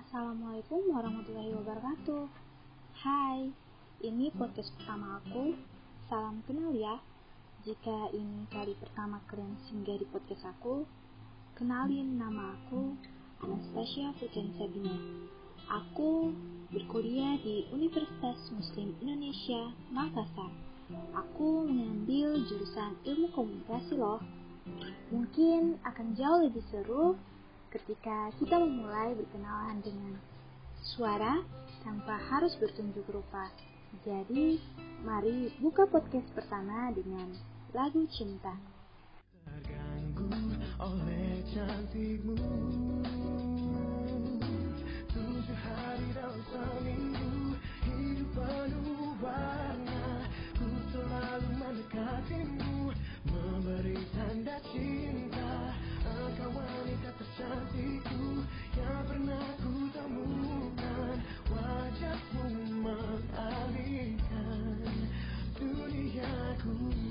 Assalamualaikum warahmatullahi wabarakatuh. Hai, ini podcast pertama aku. Salam kenal ya. Jika ini kali pertama kalian singgah di podcast aku Kenalin nama aku Anastasia Furjan Sabina Aku berkuliah di Universitas Muslim Indonesia, Makassar. Aku mengambil jurusan ilmu komunikasi loh. Mungkin akan jauh lebih seru ketika kita memulai berkenalan dengan suara tanpa harus bertunjuk rupa. Jadi, mari buka podcast pertama dengan lagu cinta. Terganggu oleh cantikmu cool.